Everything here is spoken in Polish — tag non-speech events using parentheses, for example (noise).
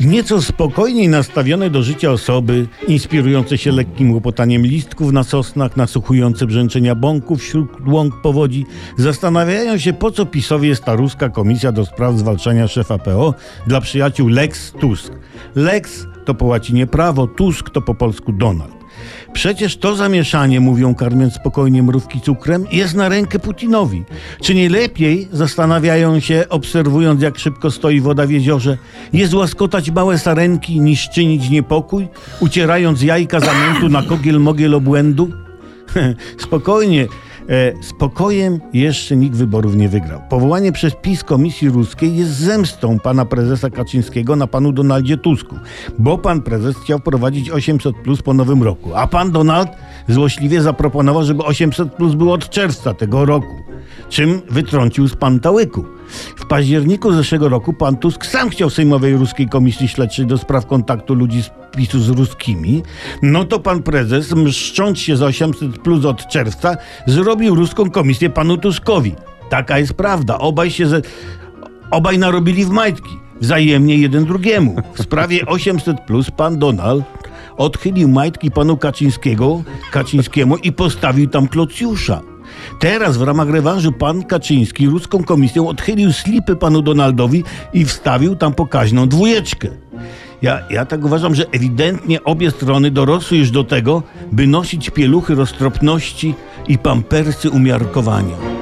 Nieco spokojniej nastawione do życia osoby, inspirujące się lekkim łopotaniem listków na sosnach, nasłuchujące brzęczenia bąków wśród łąk powodzi, zastanawiają się, po co PiSowi jest ta ruska komisja do spraw zwalczania szefa PO dla przyjaciół Lex Tusk. Lex to po łacinie prawo, Tusk to po polsku Donald. Przecież to zamieszanie, mówią karmiąc spokojnie mrówki cukrem, jest na rękę Putinowi. Czy nie lepiej, zastanawiają się, obserwując jak szybko stoi woda w jeziorze, jest łaskotać małe sarenki niż czynić niepokój, ucierając jajka zamętu na kogiel mogiel obłędu? (laughs) Spokojnie, spokojem jeszcze nikt wyborów nie wygrał. Powołanie przez PiS Komisji Ruskiej jest zemstą pana prezesa Kaczyńskiego na panu Donaldzie Tusku, bo pan prezes chciał wprowadzić 800 plus po nowym roku, a pan Donald złośliwie zaproponował, żeby 800 plus było od czerwca tego roku, czym wytrącił z pantałyku. W październiku zeszłego roku pan Tusk sam chciał Sejmowej Ruskiej Komisji Śledczej do spraw kontaktu ludzi z PiSu z ruskimi. No to pan prezes, mszcząc się za 800 plus od czerwca, zrobił Ruską Komisję panu Tuskowi. Taka jest prawda. Obaj się ze... Obaj narobili w majtki. Wzajemnie jeden drugiemu. W sprawie 800 plus pan Donald odchylił majtki panu Kaczyńskiego, Kaczyńskiemu i postawił tam Klocjusza. Teraz w ramach rewanżu pan Kaczyński ruską komisją odchylił slipy panu Donaldowi i wstawił tam pokaźną dwójeczkę. Ja, ja tak uważam, że ewidentnie obie strony dorosły już do tego, by nosić pieluchy roztropności i pampersy umiarkowania.